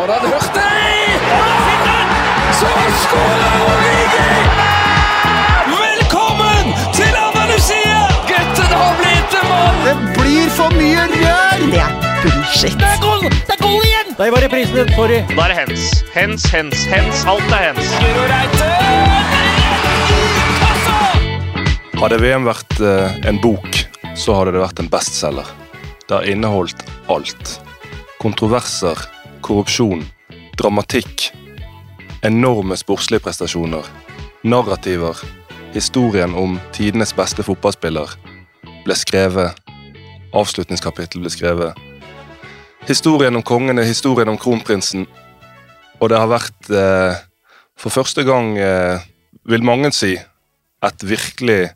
Hørt det? Så skårer Origi! Velkommen til Andalusia! Gutten har blitt en mann! Det blir for mye rør! Det er bullshit. Det er goal! Det er goal igjen! Der var reprisen, sorry. Da er det hens. Hens, hens, hens. Alt er hens. Guro Reite! Hadde VM vært eh, en bok, så hadde det vært en bestselger. Det har inneholdt alt. Kontroverser, korrupsjon, dramatikk, enorme sportslige prestasjoner, narrativer, historien om tidenes beste fotballspiller ble skrevet, avslutningskapittel ble skrevet, historien om kongene, historien om kronprinsen, og det har vært eh, for første gang, eh, vil mange si, et virkelig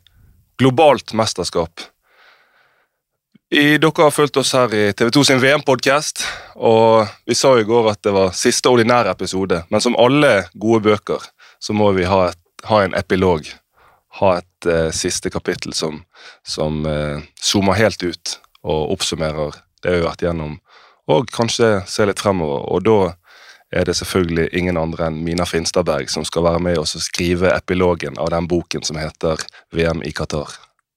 globalt mesterskap. I, dere har fulgt oss her i TV 2 sin VM-podkast, og vi sa i går at det var siste ordinære episode. Men som alle gode bøker, så må vi ha, et, ha en epilog. Ha et eh, siste kapittel som, som eh, zoomer helt ut og oppsummerer det vi har vært gjennom, og kanskje se litt fremover. Og da er det selvfølgelig ingen andre enn Mina Finstadberg som skal være med oss og skrive epilogen av den boken som heter VM i Qatar.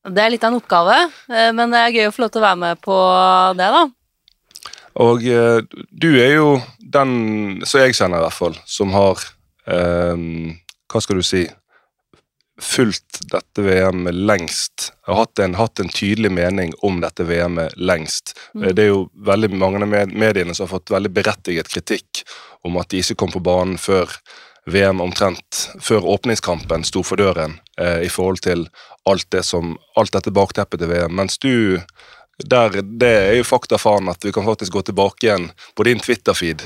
Det er litt av en oppgave, eh, men det er gøy å få lov til å være med på det, da. Og eh, du er jo den, som jeg kjenner i hvert fall, som har eh, Hva skal du si Fulgt dette VM-et lengst. Har hatt en, hatt en tydelig mening om dette VM-et lengst. Mm. Det er jo veldig mange av mediene som har fått veldig berettiget kritikk om at de ikke kom på banen før VM omtrent før åpningskampen sto for døren eh, i forhold til alt, det som, alt dette bakteppet til VM. Mens du der, Det er jo fakta faen at vi kan faktisk gå tilbake igjen på din Twitter-feed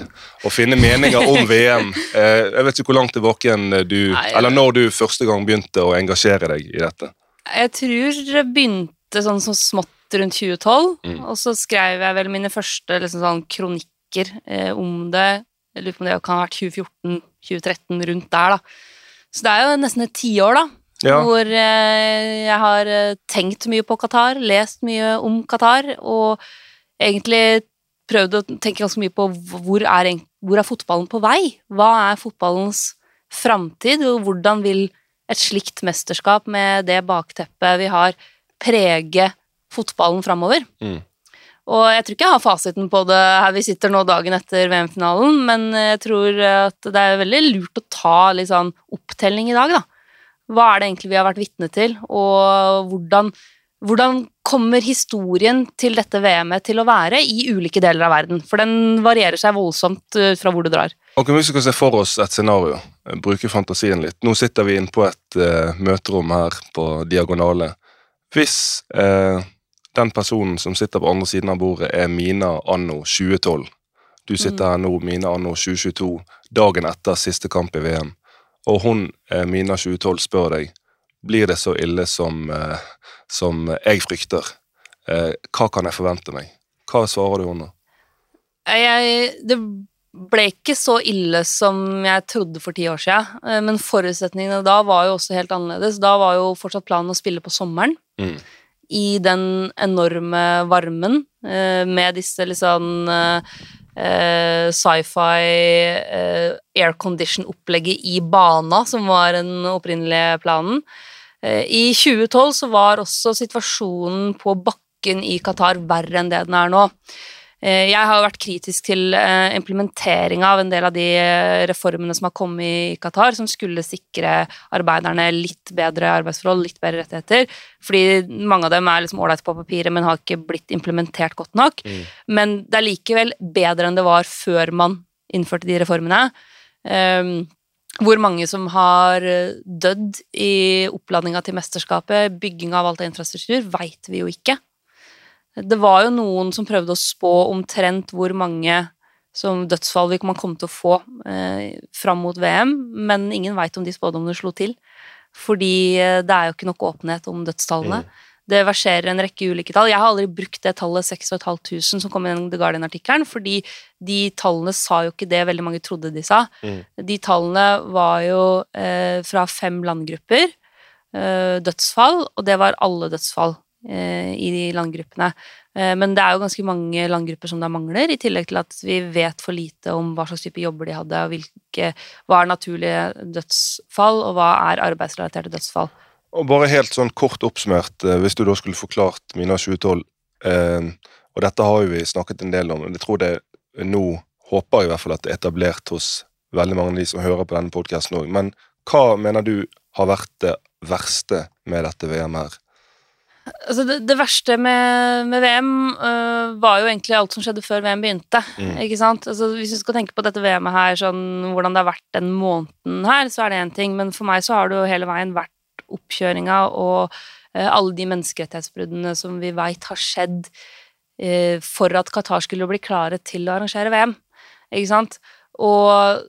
og finne meninger om VM. Eh, jeg vet ikke hvor langt tilbake igjen du Nei, Eller når du første gang begynte å engasjere deg i dette. Jeg tror det begynte sånn som smått rundt 2012, Mm. og så skrev jeg vel mine første liksom, sånn kronikker eh, om det. Jeg lurer på om det kan ha vært 2014-2013, rundt der, da. Så det er jo nesten et tiår, da. Ja, Hvor eh, jeg har eh, tenkt mye på Qatar, lest mye om Qatar, og egentlig prøvd å tenke ganske mye på hvor er, hvor er fotballen på vei? Hva er fotballens framtid, og hvordan vil et slikt mesterskap med det bakteppet vi har, prege fotballen framover? Mm. Og jeg tror ikke jeg har fasiten på det her vi sitter nå dagen etter VM-finalen, men jeg tror at det er veldig lurt å ta litt sånn opptelling i dag, da. Hva er det egentlig vi har vært vitne til, og hvordan, hvordan kommer historien til dette VM-et til å være i ulike deler av verden? For den varierer seg voldsomt fra hvor du drar. Hvis vi skal se for oss et scenario, eh, bruke fantasien litt. Nå sitter vi inne på et uh, møterom her på Diagonale. Hvis eh, den personen som sitter på andre siden av bordet, er Mina anno 2012 Du sitter her nå, Mina anno 2022, dagen etter siste kamp i VM, og hun, eh, Mina 2012, spør deg blir det så ille som, eh, som jeg frykter. Eh, hva kan jeg forvente meg? Hva svarer du henne? Jeg, det ble ikke så ille som jeg trodde for ti år siden, men forutsetningene da var jo også helt annerledes. Da var jo fortsatt planen å spille på sommeren. Mm. I den enorme varmen, eh, med disse litt sånn eh, eh, sci-fi aircondition-opplegget i bana, som var den opprinnelige planen. I 2012 så var også situasjonen på bakken i Qatar verre enn det den er nå. Eh, Jeg har vært kritisk til eh, implementeringa av en del av de eh, reformene som har kommet i Qatar, som skulle sikre arbeiderne litt bedre arbeidsforhold, litt bedre rettigheter. Fordi mange av dem er liksom ålreite på papiret, men har ikke blitt implementert godt nok. Men det er likevel bedre enn det var før man innførte de reformene. Um, hvor mange som har dødd i oppladninga til mesterskapet, bygging av alt av infrastruktur, veit vi jo ikke. Det var jo noen som prøvde å spå omtrent hvor mange som dødsfall vi man kom til å få eh, fram mot VM, men ingen veit om de spådommene slo til. Fordi eh, det er jo ikke nok åpenhet om dødstallene. Det verserer en rekke ulike tall. Jeg har aldri brukt det tallet 6500 som kom i den The Guardian-artikkelen, fordi de tallene sa jo ikke det veldig mange trodde de sa. Mm. De tallene var jo eh, fra fem landgrupper, eh, dødsfall, og det var alle dødsfall i de landgruppene. Eh, men det er jo ganske mange landgrupper som da mangler, i tillegg til at vi vet for lite om hva slags type jobber de hadde, og hvilke, hva er naturlige dødsfall, og hva er arbeidsrelaterte dødsfall. Og bare helt sånn kort oppsummert, eh, hvis du da skulle forklart Mina 2012 eh, Og dette har jo vi snakket en del om, jeg tror det nå håper jeg i hvert fall at det er etablert hos veldig mange av de som hører på denne podkasten òg. Men hva mener du har vært det verste med dette VM her? Altså det, det verste med, med VM øh, var jo egentlig alt som skjedde før VM begynte. Mm. ikke sant? Altså Hvis vi skal tenke på dette VM-et her, sånn, hvordan det har vært den måneden her, så er det én ting, men for meg så har det jo hele veien vært oppkjøringa og øh, alle de menneskerettighetsbruddene som vi veit har skjedd øh, for at Qatar skulle bli klare til å arrangere VM. Ikke sant? Og,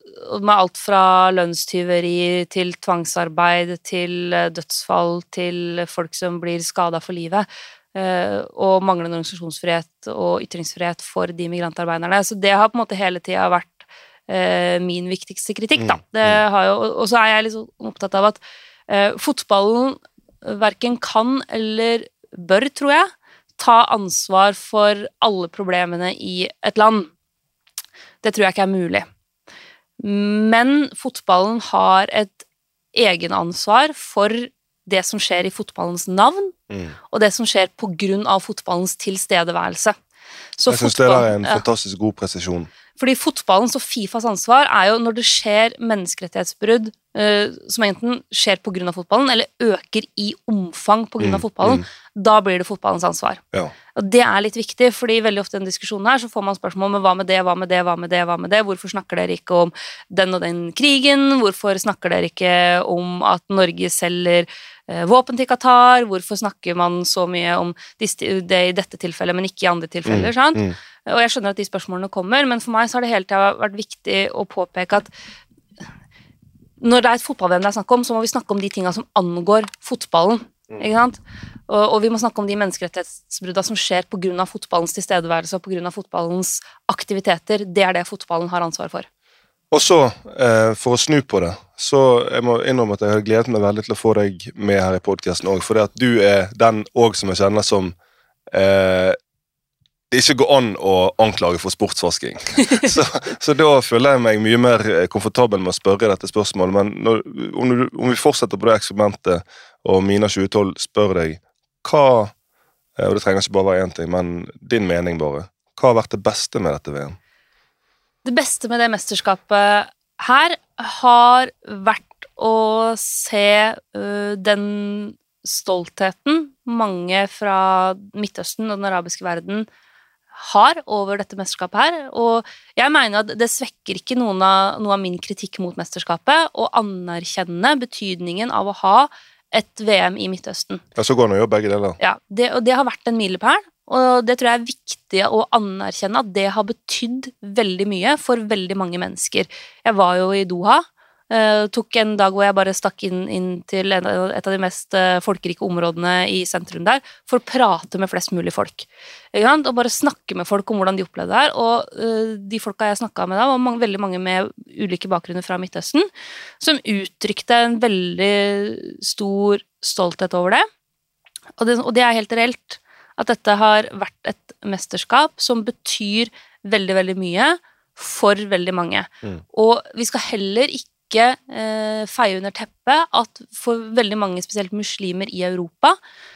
med alt fra lønnstyveri til tvangsarbeid til eh, dødsfall til folk som blir skada for livet. eh, og manglende organisasjonsfrihet og ytringsfrihet for de migrantarbeiderne. Så det har på en måte hele tida vært eh, min viktigste kritikk, da. Mm, Det har jo, og så er jeg sånn opptatt av at eh, fotballen verken kan eller bør, tror jeg, ta ansvar for alle problemene i et land. Det tror jeg ikke er mulig. Men fotballen har et egenansvar for det som skjer i fotballens navn, Mm. og det som skjer på grunn av fotballens tilstedeværelse. Så Jeg syns det er en fantastisk god presisjon. Fordi fotballens og Fifas ansvar er jo når det skjer menneskerettighetsbrudd som enten skjer pga. fotballen, eller øker i omfang pga. Mm, fotballen, mm. da blir det fotballens ansvar. Ja. Og det er litt viktig, fordi veldig ofte i den diskusjonen her så får man spørsmål om hva med det, hva med det, hva med det, hva med det, hvorfor snakker dere ikke om den og den krigen, hvorfor snakker dere ikke om at Norge selger eh, våpen til Qatar, hvorfor snakker man så mye om det i dette tilfellet, men ikke i andre tilfeller, sant? Mm. Og jeg skjønner at de spørsmålene kommer, men for meg så har det hele tida vært viktig å påpeke at når det er et fotball-VM det er snakk om, så må vi snakke om de tinga som angår fotballen. Ikke sant? Og, og vi må snakke om de menneskerettighetsbrudda som skjer pga. fotballens tilstedeværelse og pga. fotballens aktiviteter. Det er det fotballen har ansvar for. Og så, eh, for å snu på det, så jeg må innrømme at jeg har gledet meg veldig til å få deg med her i podkasten òg, det at du er den òg som jeg kjenner som eh, det ikke går an å anklage for sportsvasking. så, så da føler jeg meg mye mer eh, komfortabel med å spørre dette spørsmålet. Men når, om, du, om vi fortsetter på det eksperimentet, og Mina 2012 spør deg hva eh, Og det trenger ikke bare være én ting, men din mening, bare. Hva har vært det beste med dette VM? Det beste med det mesterskapet her har vært å se uh, den stoltheten mange fra Midtøsten og den arabiske verden har over dette mesterskapet her. Og jeg mener at det svekker ikke av, noe av min kritikk mot mesterskapet å anerkjenne betydningen av å ha et VM i Midtøsten. Ja, Så går det jo begge deler. Ja, det, og det har vært en milepæl, og det tror jeg er viktig å anerkjenne at det har betydd veldig mye for veldig mange mennesker. Jeg var jo i Doha. Uh, tok en dag hvor jeg bare stakk inn, inn til en, et av de mest uh, folkerike områdene i sentrum der for å prate med flest mulig folk. Og bare snakke med folk om hvordan de opplevde det her. Og uh, de folka jeg snakka med da, var mange, veldig mange med ulike bakgrunner fra Midtøsten, som uttrykte en veldig stor stolthet over det. Og det, og det er helt reelt. At dette har vært et mesterskap som betyr veldig, veldig mye for veldig mange. Mm. Og vi skal heller ikke eh, feie under teppet at for veldig mange, spesielt muslimer i Europa,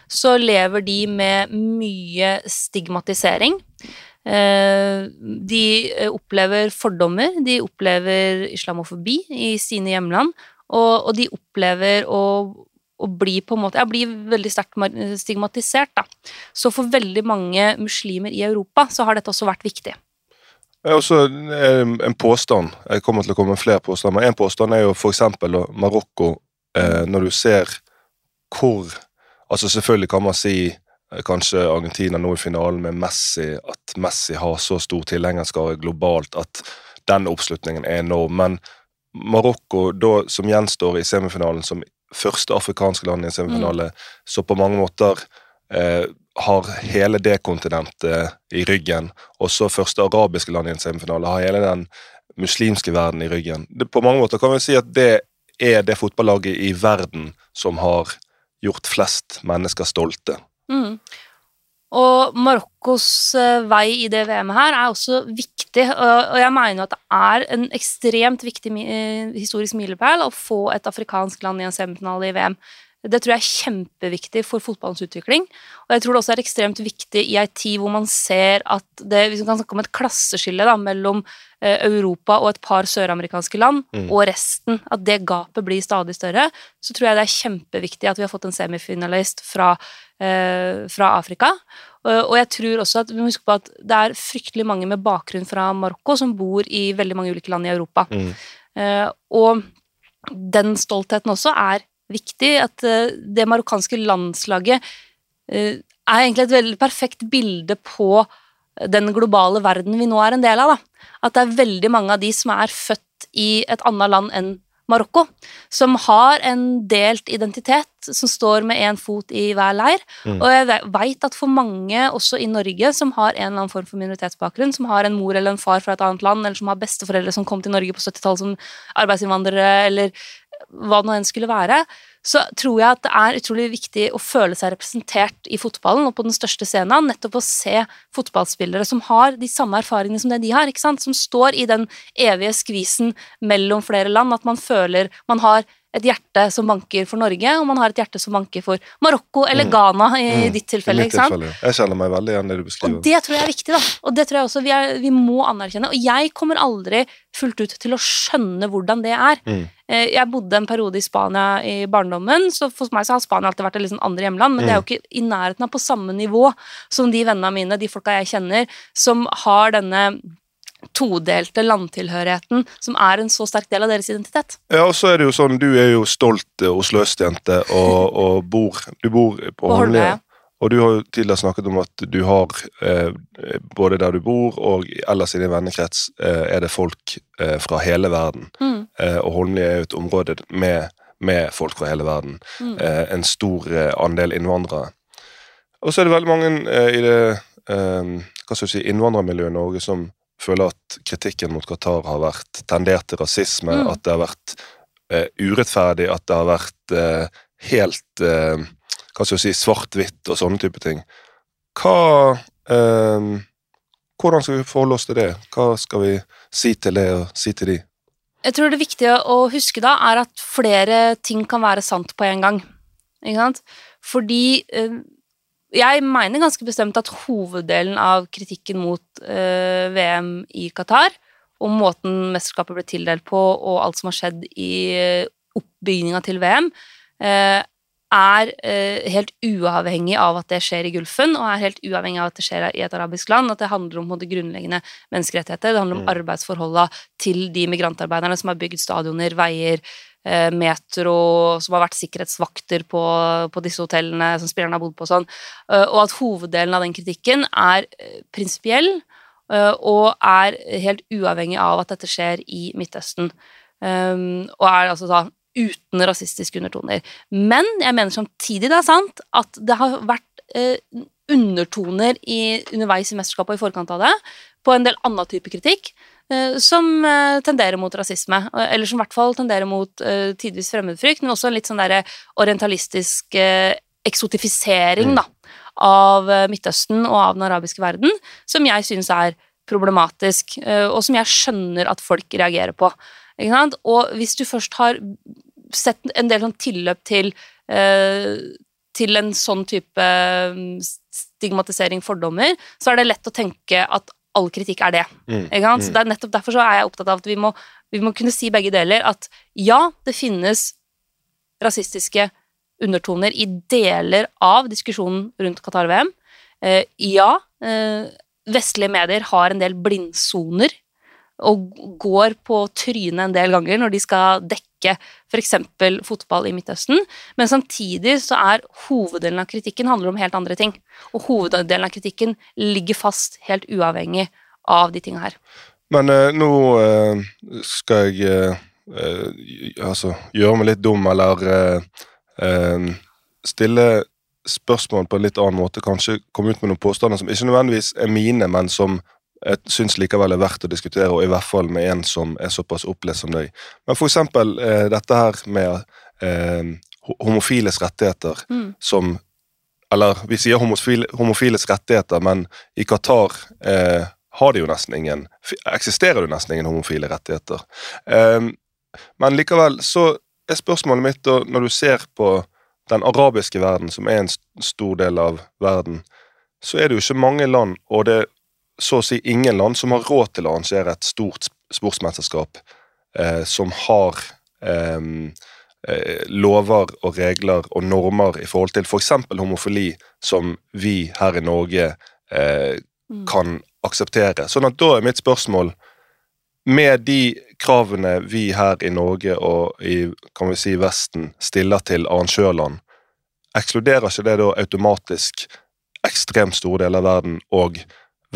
så lever de med mye stigmatisering. Eh, de eh, opplever fordommer, de opplever islamofobi i sine hjemland, og, og de opplever å, å bli på en måte, ja, bli veldig sterkt stigmatisert. Da. Så for veldig mange muslimer i Europa så har dette også vært viktig. Det er også en påstand. Jeg kommer til å komme med flere påstander. men En påstand er jo eksempel Marokko, eh, når du ser hvor Altså Selvfølgelig kan man si eh, kanskje Argentina nå i finalen med Messi, at Messi har så stor tilhengerskare globalt at den oppslutningen er enorm. Men Marokko, da, som gjenstår i semifinalen som første afrikanske land i en semifinale, så på mange måter har hele det kontinentet i ryggen, Også første arabiske land i en semifinale har hele den muslimske verden i ryggen. Det, på mange måter kan vi si at det er det fotballaget i verden som har gjort flest mennesker stolte Mm. Og Marokkos eh, vei i det VM-et her er også viktig, og jeg mener at det er en ekstremt viktig eh, historisk milepæl å få et afrikansk land i en semifinale i VM. Det tror jeg er kjempeviktig for fotballens utvikling. Og jeg tror det også er ekstremt viktig i ei tid hvor man ser at det, hvis vi kan snakke om et klasseskille da, mellom eh, Europa og et par søramerikanske land, Mm. og resten, at det gapet blir stadig større, så tror jeg det er kjempeviktig at vi har fått en semifinalist fra, eh, fra Afrika. Og, og jeg tror også at vi må huske på at det er fryktelig mange med bakgrunn fra Marokko som bor i veldig mange ulike land i Europa. Mm. Eh, og den stoltheten også er viktig. At eh, det marokkanske landslaget eh, er egentlig et veldig perfekt bilde på den globale verden vi nå er en del av. Da. At det er veldig mange av de som er født i et annet land enn Marokko, som har en delt identitet, som står med én fot i hver leir. Mm. Og jeg veit at for mange, også i Norge, som har en eller annen form for minoritetsbakgrunn, som har en mor eller en far fra et annet land, eller som har besteforeldre som kom til Norge på 70-tallet som arbeidsinnvandrere, eller hva nå enn skulle være, så tror jeg at det er utrolig viktig å føle seg representert i fotballen og på den største scenen, nettopp å se fotballspillere som har de samme erfaringene som det de har, som står i den evige skvisen mellom flere land, at man føler man har et hjerte som banker for Norge, og man har et hjerte som banker for Marokko eller Mm. Ghana i Mm. ditt tilfelle. sant? tilfelle. Jeg kjenner meg veldig igjen i det du beskriver. Og det tror jeg er viktig, da. Og det tror jeg også vi, er, vi må anerkjenne. Og jeg kommer aldri fullt ut til å skjønne hvordan det er. Mm. Eh, Jeg bodde en periode i Spania i barndommen, så for meg så har Spania alltid vært et sånn andre hjemland, men det er jo ikke i nærheten av på samme nivå som de vennene mine, de folka jeg kjenner, som har denne todelte landtilhørigheten, som er en så sterk del av deres identitet. Ja, og så er det jo sånn, du er jo stolt eh, Oslo øst-jente, og, og bor, du bor på Holmlia. Og du har jo tidligere snakket om at du har, eh, både der du bor og ellers i din vennekrets, eh, er det folk eh, fra hele verden. Mm. Eh, og Holmlia er jo et område med, med folk fra hele verden. Mm. Eh, en stor andel innvandrere. Og så er det veldig mange i det hva skal jeg si, innvandrermiljøet i Norge som føler at kritikken mot Qatar har vært tendert til rasisme, Mm. at det har vært eh, urettferdig, at det har vært eh, helt eh, hva skal jeg si, svart-hvitt og sånne type ting. Hva eh, Hvordan skal vi forholde oss til det? Hva skal vi si til det og si til de? Jeg tror det viktige å huske da, er at flere ting kan være sant på en gang. Ikke sant? Fordi eh, jeg mener ganske bestemt at hoveddelen av kritikken mot eh, VM i Qatar, og måten mesterskapet ble tildelt på, og alt som har skjedd i uh, oppbygninga til VM, eh, er eh, helt uavhengig av at det skjer i Gulfen, og er helt uavhengig av at det skjer i et arabisk land, at det handler om måte, grunnleggende menneskerettigheter, det handler om Mm. arbeidsforholda til de migrantarbeiderne som har bygd stadioner, veier, eh, metro, som har vært sikkerhetsvakter på, på disse hotellene som spillerne har bodd på og sånn, Eh, og at hoveddelen av den kritikken er eh, prinsipiell eh, og er helt uavhengig av at dette skjer i Midtøsten, Um, og er altså da uten rasistiske undertoner. Men jeg mener samtidig det er sant at det har vært eh, undertoner i, underveis i mesterskapet og i forkant av det, på en del annen type kritikk, eh, som eh, tenderer mot rasisme. Eller som i hvert fall tenderer mot eh, tidvis fremmedfrykt, men også en litt sånn derre orientalistisk eksotifisering, Mm. da, av Midtøsten og av den arabiske verden, som jeg syns er problematisk, og som jeg skjønner at folk reagerer på. Og hvis du først har sett en del sånn tilløp til til en sånn type mm, stigmatisering, fordommer, så er det lett å tenke at all kritikk er det. Mm. Sant? Mm. Så det er nettopp derfor så er jeg opptatt av at vi må, vi må kunne si begge deler. At ja, det finnes rasistiske undertoner i deler av diskusjonen rundt Qatar-VM. Eh, ja, eh, vestlige medier har en del blindsoner og går på trynet en del ganger når de skal dekke f.eks. fotball i Midtøsten, men samtidig så er hoveddelen av kritikken handler om helt andre ting. Og hoveddelen av kritikken ligger fast helt uavhengig av de tinga her. Men eh, nå eh, skal jeg eh, eh, altså gjøre meg litt dum, eller eh, eh, stille spørsmål på en litt annen måte. Kanskje komme ut med noen påstander som ikke nødvendigvis er mine, men som jeg syns likevel er verdt å diskutere, og i hvert fall med en som er såpass opplest som deg. Men eksempel eh, dette her med eh, homofiles rettigheter Mm. som Eller vi sier homofil, homofiles rettigheter, men i Qatar eh, har de jo nesten ingen Eksisterer det nesten ingen homofile rettigheter. Eh, men likevel så er spørsmålet mitt, da, når du ser på den arabiske verden, som er en stor del av verden, så er det jo ikke mange land, og det så å si ingen land, som har råd til å arrangere et stort sportsmesterskap eh, som har eh, eh, lover og regler og normer i forhold til f.eks. For homofili, som vi her i Norge eh, mm. kan akseptere. Sånn at da er mitt spørsmål med de kravene vi her i Norge og i kan vi si Vesten stiller til arrangørland, ekskluderer ikke det da automatisk ekstremt store deler av verden og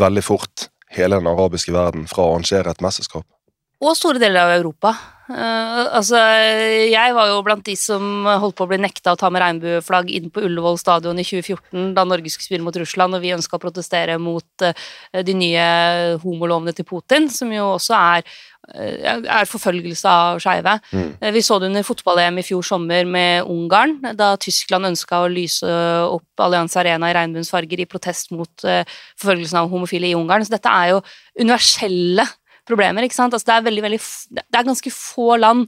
veldig fort hele den arabiske verden fra å arrangere et mesterskap? Og store deler av Europa. Uh, altså, jeg var jo blant de som holdt på å bli nekta å ta med regnbueflagg inn på Ullevål stadion i 2014, da Norge skulle spille mot Russland, og vi ønska å protestere mot uh, de nye homolovene til Putin, som jo også er, uh, er forfølgelse av skeive. Mm. Vi så det under fotball-EM i fjor sommer med Ungarn, da Tyskland ønska å lyse opp Allianz Arena i regnbuens farger i protest mot forfølgelsen av homofile i Ungarn. Så dette er jo universelle problemer. ikke sant? Altså, det, er veldig, veldig, det er ganske få land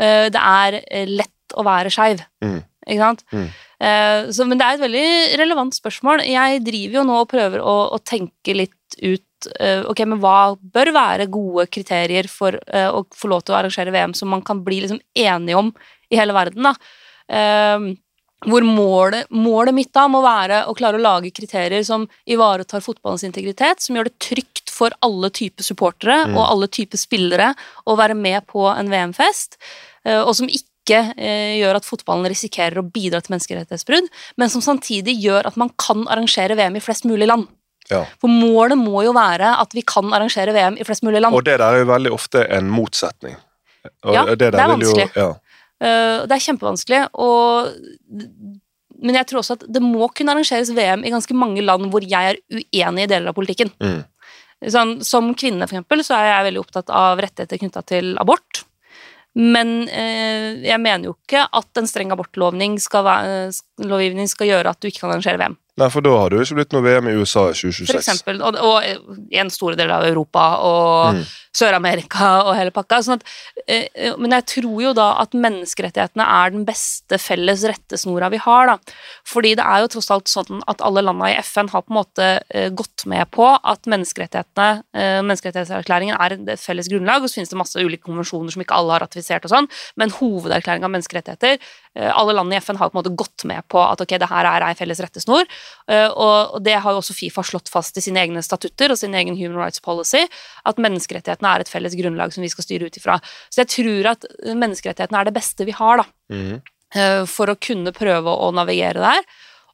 uh, det er uh, lett å være skeiv. Mm. Ikke sant? Mm. Uh, så, men det er et veldig relevant spørsmål. Jeg driver jo nå og prøver å, å tenke litt ut ok, men hva bør være gode kriterier for å få lov til å arrangere VM som man kan bli liksom enige om i hele verden. da. hvor målet, målet mitt da må være å klare å lage kriterier som ivaretar fotballens integritet, som gjør det trygt for alle typer supportere mm. og alle typer spillere å være med på en VM-fest, eh, og som ikke eh, gjør at fotballen risikerer å bidra til menneskerettighetsbrudd, men som samtidig gjør at man kan arrangere VM i flest mulig land. Ja. For målet må jo være at vi kan arrangere VM i flest mulig land. Og det der er jo veldig ofte en motsetning. Og ja, det, det er vanskelig. Jo, ja. Uh, det er kjempevanskelig, og men jeg tror også at det må kunne arrangeres VM i ganske mange land hvor jeg er uenig i deler av politikken. Mm. Sånn, som kvinne, for eksempel, så er jeg veldig opptatt av rettigheter knytta til abort. Men eh, jeg mener jo ikke at en streng abortlovgivning skal, være, skal gjøre at du ikke kan arrangere VM. Nei, for da har det jo ikke blitt noe VM i USA i 2026. For eksempel, og, og en stor del av Europa og mm. Sør-Amerika og hele pakka. Sånn at, eh, men jeg tror jo da at menneskerettighetene er den beste felles rettesnora vi har, da. Fordi det er jo tross alt sånn at alle landa i FN har på en måte eh, gått med på at menneskerettighetene, eh, menneskerettighetserklæringen er et felles grunnlag, og så finnes det masse ulike konvensjoner som ikke alle har ratifisert og sånn, men hovederklæringa av menneskerettigheter Eh, alle landene i FN har på en måte gått med på at ok, det her er ei felles rettesnor. Eh, og det har jo også Fifa slått fast i sine egne statutter og sin egen human rights policy, at menneskerettighetene er et felles grunnlag som vi skal styre ut ifra. Så jeg tror at menneskerettighetene er det beste vi har, da. Mm. For å kunne prøve å navigere der.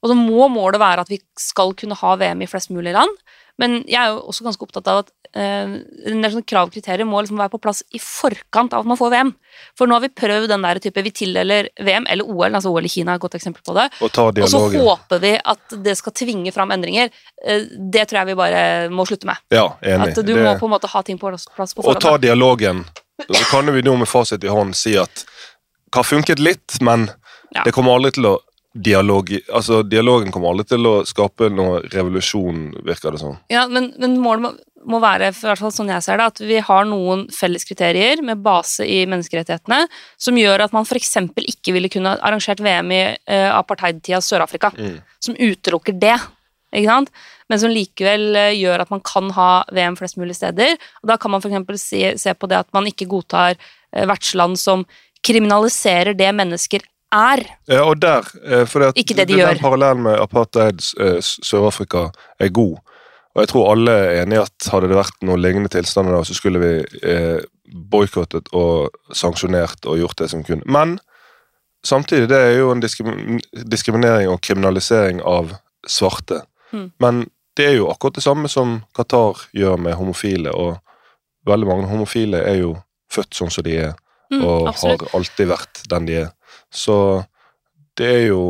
Og så må målet være at vi skal kunne ha VM i flest mulig land. Men jeg er jo også ganske opptatt av at eh, del krav og kriterier må liksom være på plass i forkant av at man får VM. For nå har vi prøvd den der type Vi tildeler VM, eller OL, altså OL i Kina er et godt eksempel på det. Og, og så håper vi at det skal tvinge fram endringer. Eh, det tror jeg vi bare må slutte med. Ja, enig. At du det... må på en måte ha ting på plass på forhånd. Og ta dialogen. Så kan vi nå med fasit i hånd si at har funket litt, men ja. det kommer aldri til å dialog Altså, dialogen kommer aldri til å skape noe revolusjon, virker det sånn. Ja, men, men målet må, må, være, for hvert fall sånn jeg ser det, at vi har noen felles kriterier med base i menneskerettighetene som gjør at man f.eks. ikke ville kunne arrangert VM i uh, apartheid-tida Sør-Afrika. Mm. Som utelukker det. Ikke sant? Men som likevel uh, gjør at man kan ha VM flest mulig steder. Og da kan man f.eks. Se, se på det at man ikke godtar uh, vertsland som kriminaliserer det mennesker er. Ja, og der, eh, for det, ikke det de gjør. Parallellen med apartheid eh, Sør-Afrika er god. Og jeg tror alle er enig i at hadde det vært noen lignende tilstander da, så skulle vi eh, boikottet og sanksjonert og gjort det som kunne. Men samtidig, det er jo en diskriminering og kriminalisering av svarte. Mm. Men det er jo akkurat det samme som Qatar gjør med homofile, og veldig mange homofile er jo født sånn som de er, mm, og absolutt. har alltid vært den de er. Så det er jo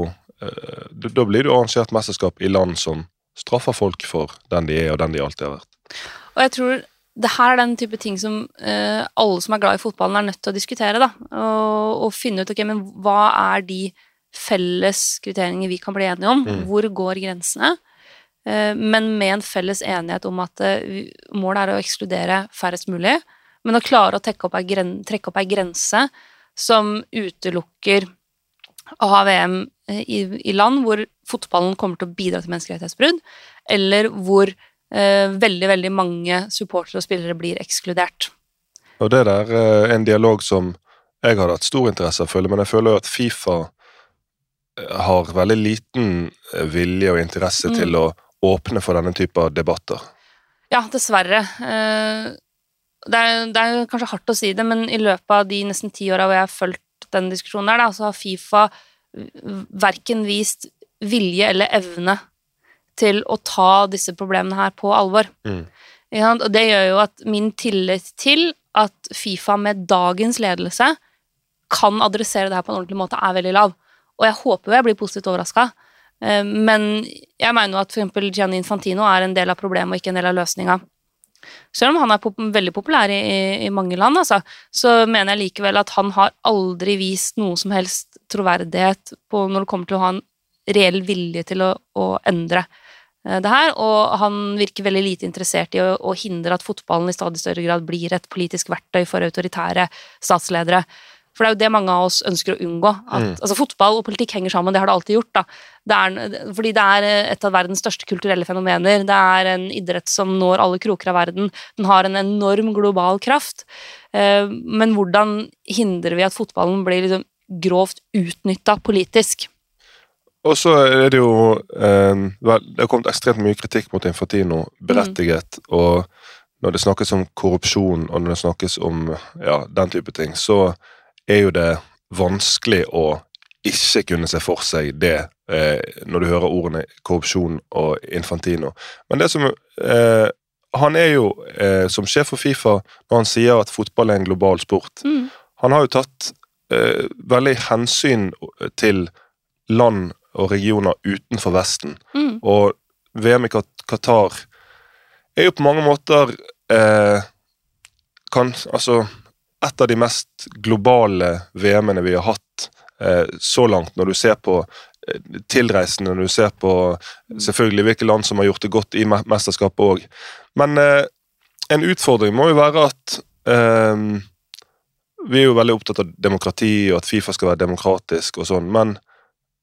eh, Da blir det jo arrangert mesterskap i land som straffer folk for den de er, og den de alltid har vært. Og jeg tror det her er den type ting som uh, alle som er glad i fotballen, er nødt til å diskutere. da, Og, og finne ut ok, men hva er de felles kriteriene vi kan bli enige om. Mm. Hvor går grensene? Uh, Men med en felles enighet om at uh, målet er å ekskludere færrest mulig, men å klare å opp gren, trekke opp ei grense som utelukker å ha VM eh, i, i land hvor fotballen kommer til å bidra til menneskerettighetsbrudd, eller hvor eh, veldig, veldig mange supportere og spillere blir ekskludert. Og det der er en dialog som jeg hadde hatt stor interesse av å følge, men jeg føler jo at Fifa eh, har veldig liten eh, vilje og interesse Mm. til å åpne for denne type av debatter. Ja, dessverre. Eh, Det er, det er kanskje hardt å si det, men i løpet av de nesten ti åra hvor jeg har fulgt den diskusjonen der, da, så har Fifa verken vist vilje eller evne til å ta disse problemene her på alvor. Mm. Og det gjør jo at min tillit til at Fifa med dagens ledelse kan adressere det her på en ordentlig måte, er veldig lav. Og jeg håper jo jeg blir positivt overraska. Men jeg mener jo at f.eks. Gianni Infantino er en del av problemet og ikke en del av løsninga. Selv om han er pop veldig populær i, i, mange land, altså, så mener jeg likevel at han har aldri vist noe som helst troverdighet når det kommer til å ha en reell vilje til å, å endre eh, det her, og han virker veldig lite interessert i å, å hindre at fotballen i stadig større grad blir et politisk verktøy for autoritære statsledere. For det er jo det mange av oss ønsker å unngå. At, Mm. altså Fotball og politikk henger sammen, det har det alltid gjort. da. Det er, fordi det er et av verdens største kulturelle fenomener. Det er en idrett som når alle kroker av verden. Den har en enorm global kraft. Eh, Men hvordan hindrer vi at fotballen blir liksom grovt utnytta politisk? Og så er det jo eh, vel, Det har kommet ekstremt mye kritikk mot Infantino, berettiget. Og når det snakkes om korrupsjon, og når det snakkes om ja, den type ting, så er jo det vanskelig å ikke kunne se for seg det eh, når du hører ordene korrupsjon og Infantino. Men det som eh, Han er jo eh, som sjef for Fifa når han sier at fotball er en global sport. Mm. Han har jo tatt eh, veldig hensyn til land og regioner utenfor Vesten. Mm. Og VM i Qatar er jo på mange måter eh, kan, altså, et av de mest globale VM-ene vi har hatt eh, så langt, når du ser på eh, tilreisende, når du ser på selvfølgelig hvilke land som har gjort det godt i mesterskapet òg. Men eh, en utfordring må jo være at eh, vi er jo veldig opptatt av demokrati og at Fifa skal være demokratisk og sånn, men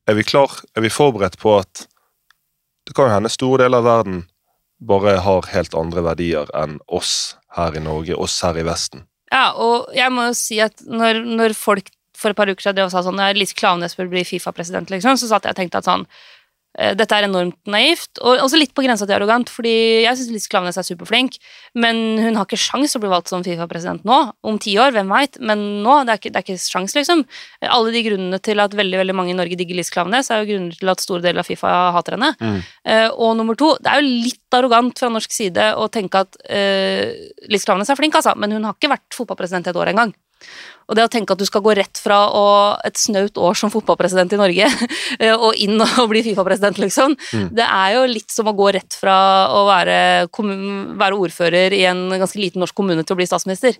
er vi klar, er vi forberedt på at det kan hende store deler av verden bare har helt andre verdier enn oss her i Norge, oss her i Vesten. Ja, og jeg må jo si at når, når folk for et par uker siden drev og sa sånn ja, Lise Klaveness bør bli Fifa-president, liksom, så satt jeg og tenkte at sånn dette er enormt naivt, og også litt på grensa til arrogant, fordi jeg syns Lise Klaveness er superflink, men hun har ikke sjans å bli valgt som Fifa-president nå. Om ti år, hvem veit, men nå, det er ikke, det er ikke sjans, liksom. Alle de grunnene til at veldig veldig mange i Norge digger Lise Klaveness, er jo grunner til at store deler av Fifa hater henne. Mm. Uh, og nummer to, det er jo litt arrogant fra norsk side å tenke at uh, Liz Klaveness er flink, altså, men hun har ikke vært fotballpresident et år engang. Og det å tenke at du skal gå rett fra å, et snaut år som fotballpresident i Norge eh, og inn og bli Fifa-president, liksom, Mm. det er jo litt som å gå rett fra å være, være ordfører i en ganske liten norsk kommune til å bli statsminister.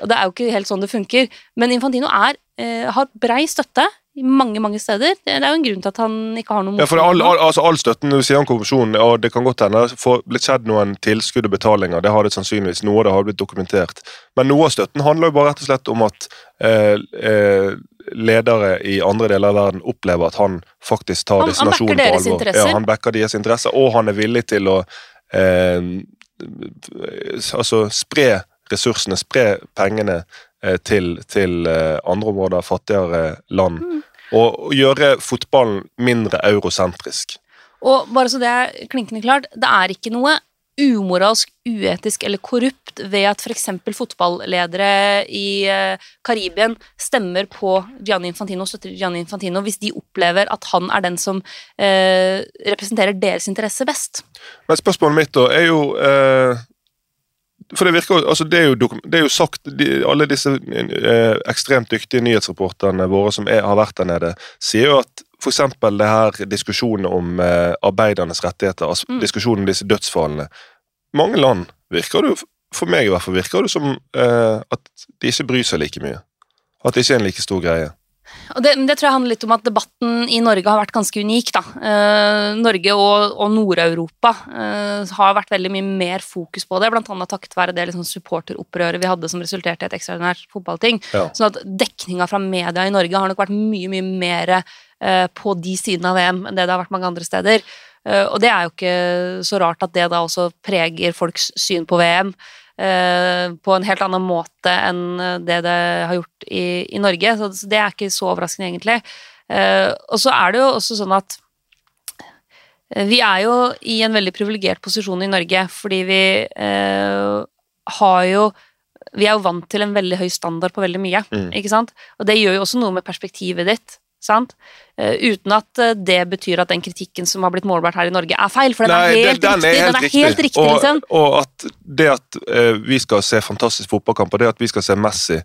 Og det er jo ikke helt sånn det funker. Men Infantino er, eh, har brei støtte mange, mange steder. Det, er jo en grunn til at han ikke har noe Ja, for all, all, altså all støtten du sier om korrupsjon, og det kan godt hende det har blitt skjedd noen tilskudd og betalinger, det har det sannsynligvis, noe av det har blitt dokumentert. Men noe av støtten handler jo bare rett og slett om at eh, eh, ledere i andre deler av verden opplever at han faktisk tar disse nasjonene på alvor. interesser. Ja, han backer deres interesser, og han er villig til å eh, altså spre ressursene, spre pengene eh, til, til eh, andre områder, fattigere land. Mm. Og, gjøre fotballen mindre eurosentrisk. Og bare så det er klinkende klart, det er ikke noe umoralsk, uetisk eller korrupt ved at f.eks. fotballedere i eh, Karibien stemmer på Gianni Infantino, støtter Gianni Infantino, hvis de opplever at han er den som eh, representerer deres interesse best. Men spørsmålet mitt da er jo eh, For det virker altså det er jo, det er jo sagt de, Alle disse eh, ekstremt dyktige nyhetsreporterne våre som er, har vært der nede, sier jo at f.eks. det her diskusjonen om eh, arbeidernes rettigheter, altså Mm. diskusjonen om disse dødsfallene Mange land virker det for meg i hvert fall, virker det som eh, at de ikke bryr seg like mye. At det ikke er en like stor greie. Og det, det tror jeg handler litt om at debatten i Norge har vært ganske unik. da. Eh, Norge og, og Nord-Europa eh, har vært veldig mye mer fokus på det, annet takket være det liksom, supporteropprøret vi hadde som resulterte i et ekstraordinært fotballting. Ja. Sånn at dekninga fra media i Norge har nok vært mye, mye mer eh, på de sidene av VM enn det det har vært mange andre steder. Eh, og det er jo ikke så rart at det da også preger folks syn på VM på en helt annen måte enn eh, det det har gjort i, i Norge. Så så det er ikke så overraskende, egentlig. Eh, og så er det jo også sånn at eh, vi er jo i en veldig privilegert posisjon i Norge, fordi vi eh, har jo Vi er jo vant til en veldig høy standard på veldig mye, Mm. ikke sant? Og det gjør jo også noe med perspektivet ditt. Sant? Eh, uten at eh, det betyr at den kritikken som har blitt målbart her i Norge, er feil. For den Nei, er helt den- den riktig. den er helt riktig og, liksom. og at det at eh, vi skal se fantastisk fotballkamp, og det at vi skal se Messi,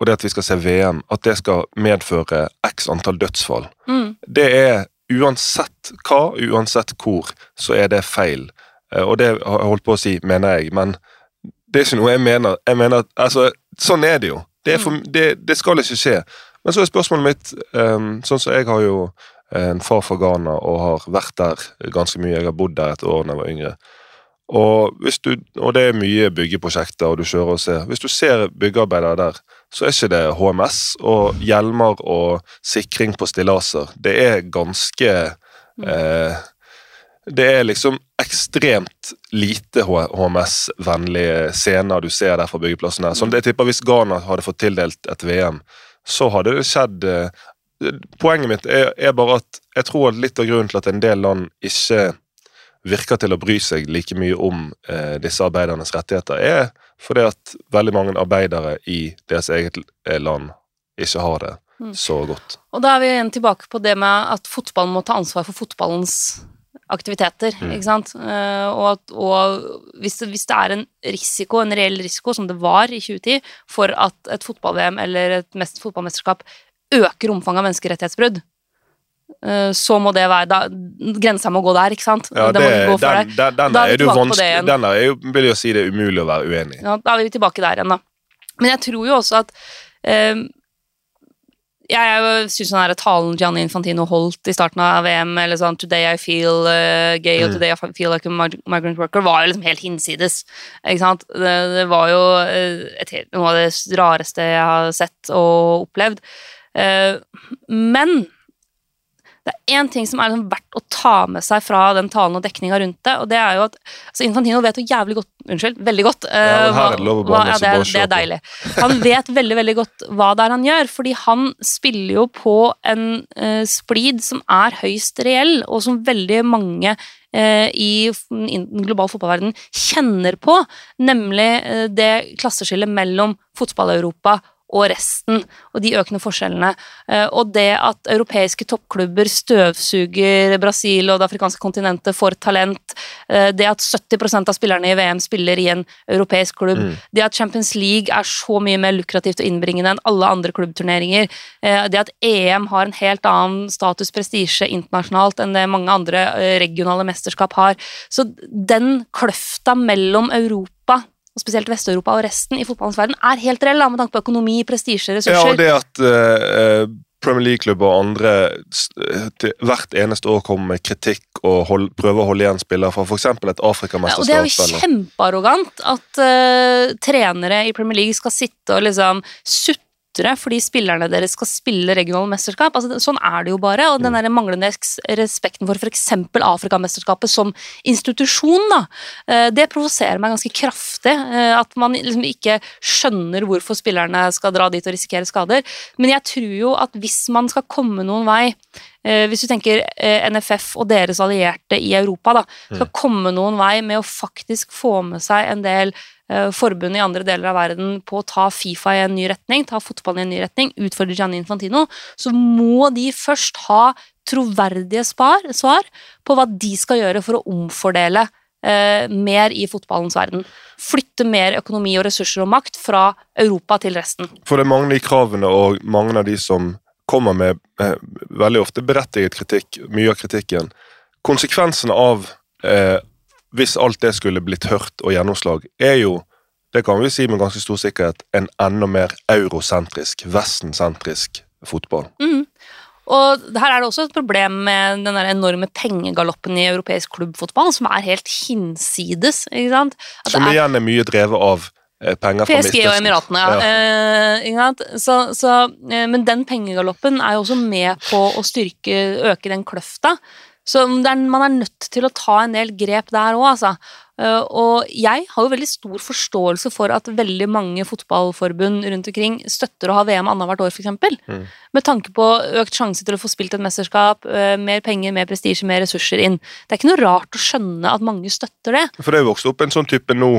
og det at vi skal se VM, at det skal medføre x antall dødsfall, Mm. det er uansett hva, uansett hvor, så er det feil. Og det har jeg holdt på å si, mener jeg, men det er ikke noe jeg mener. Jeg mener at, altså, Sånn er det jo. Det, er for, det, det skal ikke skje. Men så er spørsmålet mitt um, Sånn som jeg har jo en far fra Ghana og har vært der ganske mye. Jeg har bodd der et år da jeg var yngre. Og, du, og det er mye byggeprosjekter, og du kjører og ser. Hvis du ser byggearbeidere der, så er ikke det HMS og hjelmer og sikring på stillaser. Det er ganske eh, Det er liksom ekstremt lite HMS-vennlige scener du ser der fra byggeplassen her. Som det jeg tipper Hvis Ghana hadde fått tildelt et VM, så hadde det skjedd eh, Poenget mitt er, er bare at jeg tror at litt av grunnen til at en del land ikke virker til å bry seg like mye om eh, disse arbeidernes rettigheter, er fordi at veldig mange arbeidere i deres eget eh, land ikke har det Mm. så godt. Og da er vi igjen tilbake på det med at fotballen må ta ansvar for fotballens aktiviteter, Mm. ikke sant? Eh, og at, og hvis, det, hvis det er en risiko, en reell risiko, som det var i 2010, for at et fotball-VM eller et mest fotballmesterskap øker omfanget av menneskerettighetsbrudd, eh, så må det være da, Grensa må gå der, ikke sant? Ja, det, den, den, den Da er er du vanskelig. Den er jo, vil jo si det er umulig å være uenig i. Ja, da er vi tilbake der igjen, da. Men jeg tror jo også at eh, Jeg syns den talen Gianni Infantino holdt i starten av VM, eller sånn 'Today I feel uh, gay', og Mm. 'Today I feel like a migrant worker', var jo liksom helt hinsides. Ikke sant? Det, det var jo eh, et, noe av det rareste jeg har sett og opplevd. Uh, men det er én ting som er liksom verdt å ta med seg fra den talen og dekninga rundt det, og det er jo at altså Infantino vet jo jævlig godt Unnskyld, veldig godt. Uh, Ja, men hva- det hva- ja, det, er- det er deilig. Han vet veldig veldig godt hva det er han gjør, fordi han spiller jo på en uh, splid som er høyst reell, og som veldig mange eh, i den globale fotballverdenen kjenner på, nemlig eh, det klasseskillet mellom fotball-Europa og resten, og de økende forskjellene. Eh, og det at europeiske toppklubber støvsuger Brasil og det afrikanske kontinentet for talent, eh, det at 70% av spillerne i VM spiller i en europeisk klubb, Mm. det at Champions League er så mye mer lukrativt og innbringende enn alle andre klubbturneringer, eh, det at EM har en helt annen status prestisje internasjonalt enn det mange andre regionale mesterskap har. Så den kløfta mellom Europa spesielt Vest-Europa og resten i fotballens verden, er helt reell med tanke på økonomi, prestisje, ressurser. Ja, og det at uh, Premier League-klubber og andre eh, hvert eneste år kommer med kritikk og hold, prøver å holde igjen spillere fra f.eks. et Ja, og det er jo kjempearrogant at uh, trenere i Premier League skal sitte og liksom sutre fordi spillerne deres skal spille regionale mesterskap. Altså, sånn er det jo bare. Og Mm. den der manglende respekten for f.eks. Afrikamesterskapet som institusjon, da, eh, det provoserer meg ganske kraftig. eh, At man liksom ikke skjønner hvorfor spillerne skal dra dit og risikere skader. Men jeg tror jo at hvis man skal komme noen vei eh, Hvis du tenker NFF og deres allierte i Europa da, skal komme noen vei med å faktisk få med seg en del eh, forbund i andre deler av verden på å ta Fifa i en ny retning, ta fotballen i en ny retning, utfordre Gianni Infantino, så må de først ha troverdige spar, svar på hva de skal gjøre for å omfordele eh, mer i fotballens verden. Flytte mer økonomi og ressurser og makt fra Europa til resten. For det er mange av de kravene og mange av de som kommer med eh, veldig ofte berettiget kritikk, mye av kritikken. Konsekvensene av eh, hvis alt det skulle blitt hørt og gjennomslag, er jo, det kan vi si med ganske stor sikkerhet, en enda mer eurosentrisk, vestensentrisk fotball. Mm. Og her er det også et problem med den enorme pengegaloppen i europeisk klubbfotball, som er helt hinsides. ikke sant? At Som er igjen er mye drevet av eh, penger fra PSG og Emiratene, ja. Eh, ikke sant? Så, så, eh, men den pengegaloppen er jo også med på å styrke, øke den kløfta. Så er, man er nødt til å ta en del grep der òg, altså. Eh, og jeg har jo veldig stor forståelse for at veldig mange fotballforbund rundt omkring støtter å ha VM annethvert år, f.eks. Mm. Med tanke på økt sjanse til å få spilt et mesterskap, eh, mer penger, mer prestisje, mer ressurser inn. Det er ikke noe rart å skjønne at mange støtter det. For det er vokst opp en sånn type nå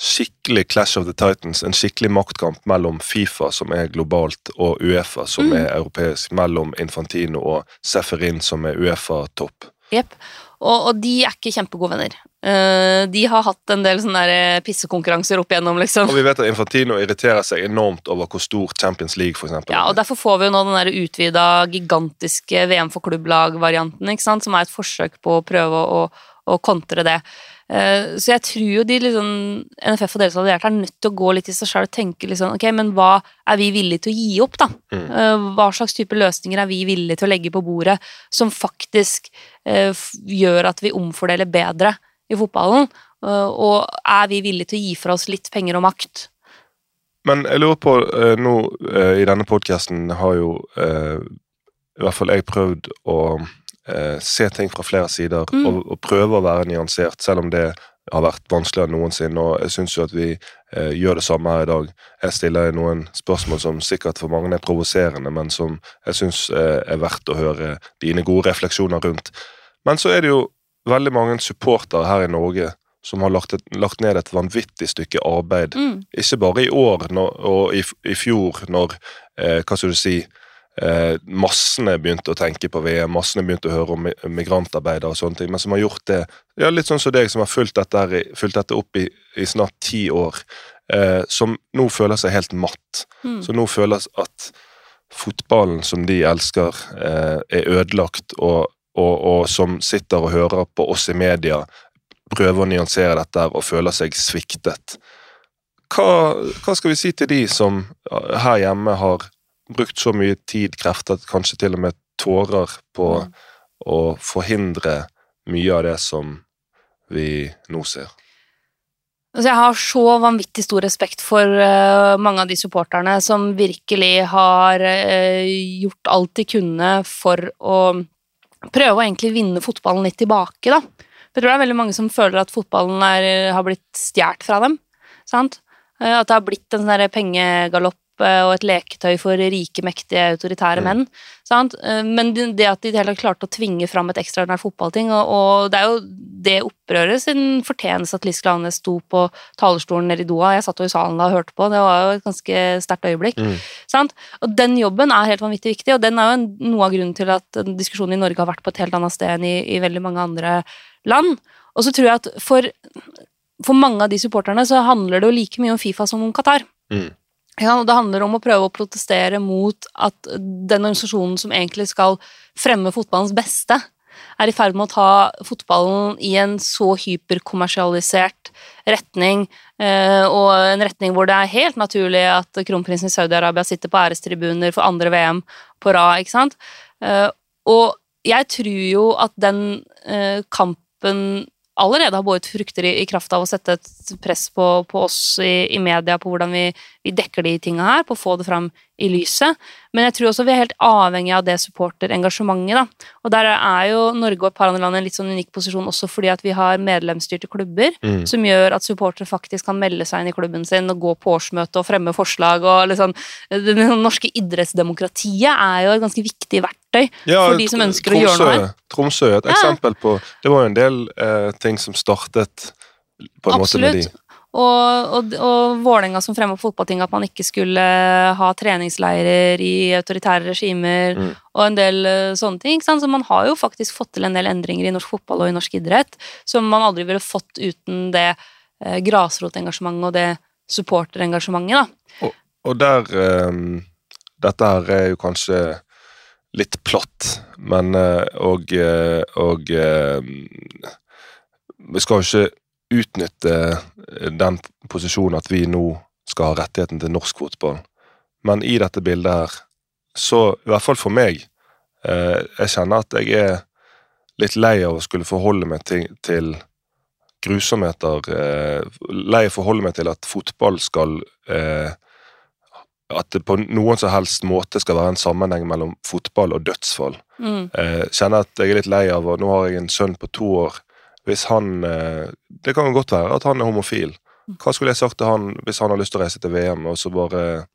skikkelig Clash of the Titans, en skikkelig maktkamp mellom Fifa, som er globalt, og Uefa, som Mm. er europeisk, mellom Infantino og Seferin, som er Uefa-topp. Jepp. Og, og de er ikke kjempegode venner. Uh, de har hatt en del sånne der pissekonkurranser opp igjennom, liksom. Og vi vet at Infantino irriterer seg enormt over hvor stor Champions League for eksempel, Ja, og Derfor får vi jo nå den der utvida gigantiske VM for klubblag-varianten, ikke sant, som er et forsøk på å prøve å, å kontre det. Eh, Så jeg tror jo de liksom, NFF og deres allierte er nødt til å gå litt i seg sjøl og tenke liksom, ok, men hva er vi villige til å gi opp, da? Mm. Eh, Hva slags type løsninger er vi villige til å legge på bordet som faktisk eh, gjør at vi omfordeler bedre i fotballen? Eh, Og er vi villige til å gi fra oss litt penger og makt? Men jeg lurer på, nå i denne podcasten har jo i hvert fall jeg prøvd å eh, se ting fra flere sider, Mm. og, og prøve å være nyansert, selv om det har vært vanskeligere enn noensinne, og jeg syns jo at vi eh, gjør det samme her i dag. Jeg stiller noen spørsmål som sikkert for mange er provoserende, men som jeg syns eh, er verdt å høre dine gode refleksjoner rundt. Men så er det jo veldig mange supportere her i Norge som har lagt, et, lagt ned et vanvittig stykke arbeid Mm. ikke bare i år når, og i, i fjor, når eh, hva skal du si, eh, massene begynte å tenke på VM, massene begynte å høre om migrantarbeidere og sånne ting, men som har gjort det ja, Litt sånn som deg, som har fulgt dette, fulgt dette opp i, i snart ti år, eh, som nå føler seg helt matt. Mm. Som nå føler at fotballen som de elsker, eh, er ødelagt, og, og, og som sitter og hører på oss i media, prøver å nyansere dette og føler seg sviktet. Hva, hva skal vi si til de som eh, her hjemme har brukt så mye tid, krefter, kanskje til og med tårer på Mm. å forhindre mye av det som vi nå ser? Altså, jeg har så vanvittig stor respekt for uh, mange av de supporterne som virkelig har uh, gjort alt de kunne for å prøve å egentlig vinne fotballen litt tilbake, da. Jeg tror det er veldig mange som føler at fotballen er, har blitt stjålet fra dem. Sant? Uh, At det har blitt en sånn pengegalopp og et leketøy for rike, mektige, autoritære Mm. menn. Sant? Eh, Men det at de tatt klarte å tvinge fram et ekstraordinært fotballting, og, og det er jo det opprøret sin fortjeneste at Liss Klanes sto på talerstolen nede i Doha. Jeg satt jo i salen da og hørte på, det var jo et ganske sterkt øyeblikk. Mm. Sant? Og den jobben er helt vanvittig viktig, og den er jo en, noe av grunnen til at diskusjonen i Norge har vært på et helt annet sted enn i, i veldig mange andre land. Og så tror jeg at for, for mange av de supporterne så handler det jo like mye om Fifa som om Qatar. Mm. Ja, og det handler om å prøve å protestere mot at den organisasjonen som egentlig skal fremme fotballens beste, er i ferd med å ta fotballen i en så hyperkommersialisert retning, eh, og en retning hvor det er helt naturlig at kronprinsen i Saudi-Arabia sitter på ærestribuner for andre VM på rad, ikke sant? Eh, og jeg tror jo at den eh, kampen allerede har båret frukter i, i kraft av å sette et press på, på oss i, i media på hvordan vi, vi dekker de tinga her, på å få det fram i lyset. Men jeg tror også vi er helt avhengig av det supporterengasjementet. da. Og der er jo Norge og et par andre land i en litt sånn unik posisjon også fordi at vi har medlemsstyrte klubber, Mm. som gjør at supportere faktisk kan melde seg inn i klubben sin og gå på årsmøte og fremme forslag. og liksom, Det norske idrettsdemokratiet er jo et ganske viktig verktøy Ja, for de som ønsker å gjøre noe her. Tromsø er et Ja. eksempel på Det var jo en del eh, ting som startet på en måte med de. Og, og, og Vålerenga som fremma fotballting at man ikke skulle ha treningsleirer i autoritære regimer, Mm. og en del eh, sånne ting. Så man har jo faktisk fått til en del endringer i norsk fotball og i norsk idrett som man aldri ville fått uten det eh, grasrotengasjementet og det supporterengasjementet. da. Og der um, Dette her er jo kanskje litt platt, men eh, Og, eh, og eh, Vi skal jo ikke utnytte eh, den posisjonen at vi nå skal ha rettigheten til norsk fotball. Men i dette bildet her så i hvert fall for meg eh, Jeg kjenner at jeg er litt lei av å skulle forholde meg til, til grusomheter. Eh, lei av å forholde meg til at fotball skal eh, At det på noen som helst måte skal være en sammenheng mellom fotball og dødsfall. Mm. Eh, kjenner at jeg er litt lei av, og nå har jeg en sønn på to år. Hvis han eh, Det kan jo godt være at han er homofil. Hva skulle jeg sagt til han hvis han har lyst til å reise til VM, og så bare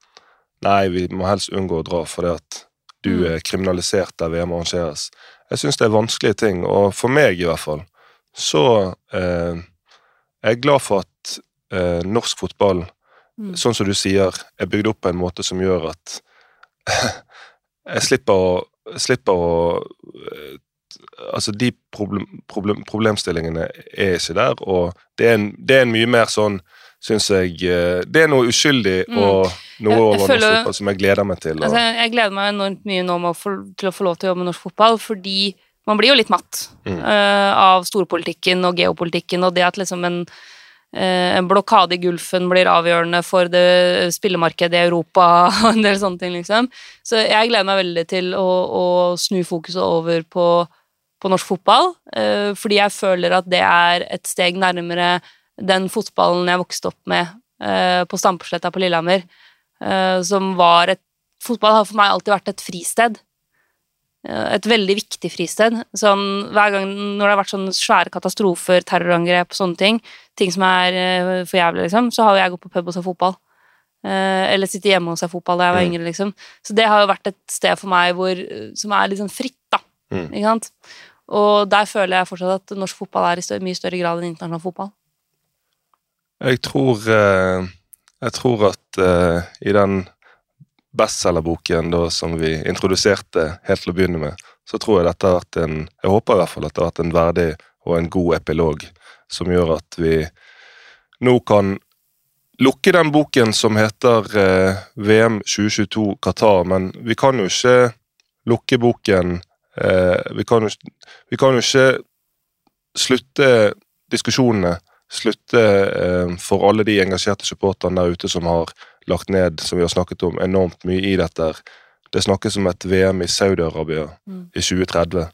Nei, vi må helst unngå å dra fordi at du Mm. er kriminalisert der VM arrangeres. Jeg syns det er vanskelige ting, og for meg i hvert fall, så eh, er jeg glad for at eh, norsk fotball, Mm. sånn som du sier, er bygd opp på en måte som gjør at jeg slipper å, slipper å eh, Altså, de problem, problem, problemstillingene er ikke der, og det er en, det er en mye mer sånn Syns jeg eh, Det er noe uskyldig Mm. og noe over norsk fotball som jeg gleder meg til. Altså, jeg gleder meg enormt mye nå få, til å få lov til å jobbe med norsk fotball, fordi man blir jo litt matt Mm. uh, av storpolitikken og geopolitikken, og det at liksom en, uh, en blokade i Gulfen blir avgjørende for det spillemarkedet i Europa og en del sånne ting, liksom. Så jeg gleder meg veldig til å, å snu fokuset over på, på norsk fotball, eh, fordi jeg føler at det er et steg nærmere den fotballen jeg vokste opp med eh, på Stampesletta på Lillehammer, eh, som var et Fotball har for meg alltid vært et fristed. Et veldig viktig fristed. Sånn, hver gang når det har vært sånne svære katastrofer, terrorangrep, sånne ting, ting som er for jævlig, liksom, så har jo jeg gått på pub og sett fotball. Eller sitte hjemme og se fotball da jeg var Mm. yngre, liksom. Så det har jo vært et sted for meg hvor, som er litt sånn fritt, da. Mm. Ikke sant? Og der føler jeg fortsatt at norsk fotball er i større, mye større grad enn internasjonal fotball. Jeg tror eh, Jeg tror at eh, i den bestselgerboken som vi introduserte helt til å begynne med, så tror jeg dette har vært en Jeg håper i hvert fall at det har vært en verdig og en god epilog som gjør at vi nå kan lukke den boken som heter eh, VM 2022 Qatar, men vi kan jo ikke lukke boken vi, kan jo, vi kan jo ikke slutte diskusjonene slutte eh, for alle de engasjerte supporterne der ute som har lagt ned, som vi har snakket om, enormt mye i dette. Det snakkes om et VM i Saudi-Arabia Mm. i 2030.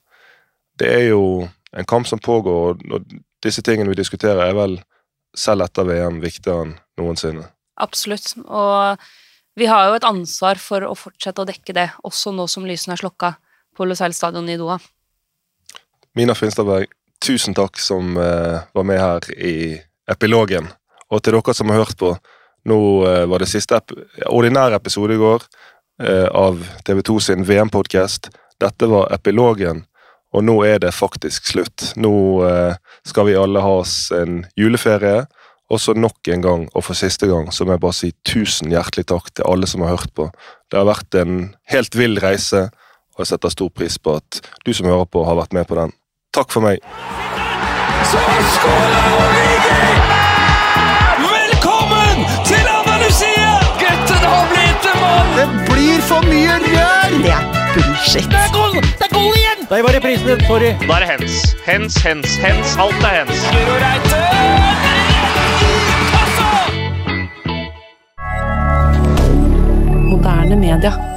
Det er jo en kamp som pågår, og- og disse tingene vi diskuterer, er vel selv etter VM viktigere enn noensinne. Absolutt. Og vi har jo et ansvar for å fortsette å dekke det, også nå som lysene er slokka på Lusail stadion i Doha. Mina Finstadberg, tusen takk som uh, var med her i epilogen. Og til dere som har hørt på, nå uh, var det siste ep ordinære episode i går uh, av TV2 sin VM-podkast. Dette var epilogen, og nå er det faktisk slutt. Nå skal vi alle ha oss en juleferie. Og så nok en gang, og for siste gang, så må jeg bare si tusen hjertelig takk til alle som har hørt på. Det har vært en helt vill reise, og jeg setter stor pris på at du som hører på, har vært med på den. Takk for meg. Så skåler Origi! Velkommen til Andalusia! Gutten har blitt en mann! Det blir for mye rør! Det er bullshit. Det er goal! Det er goal igjen! Der var reprisen din. Sorry. Da er det hens. Hens, hens, hens. Alt er hens. Guro Reite! Moderne media.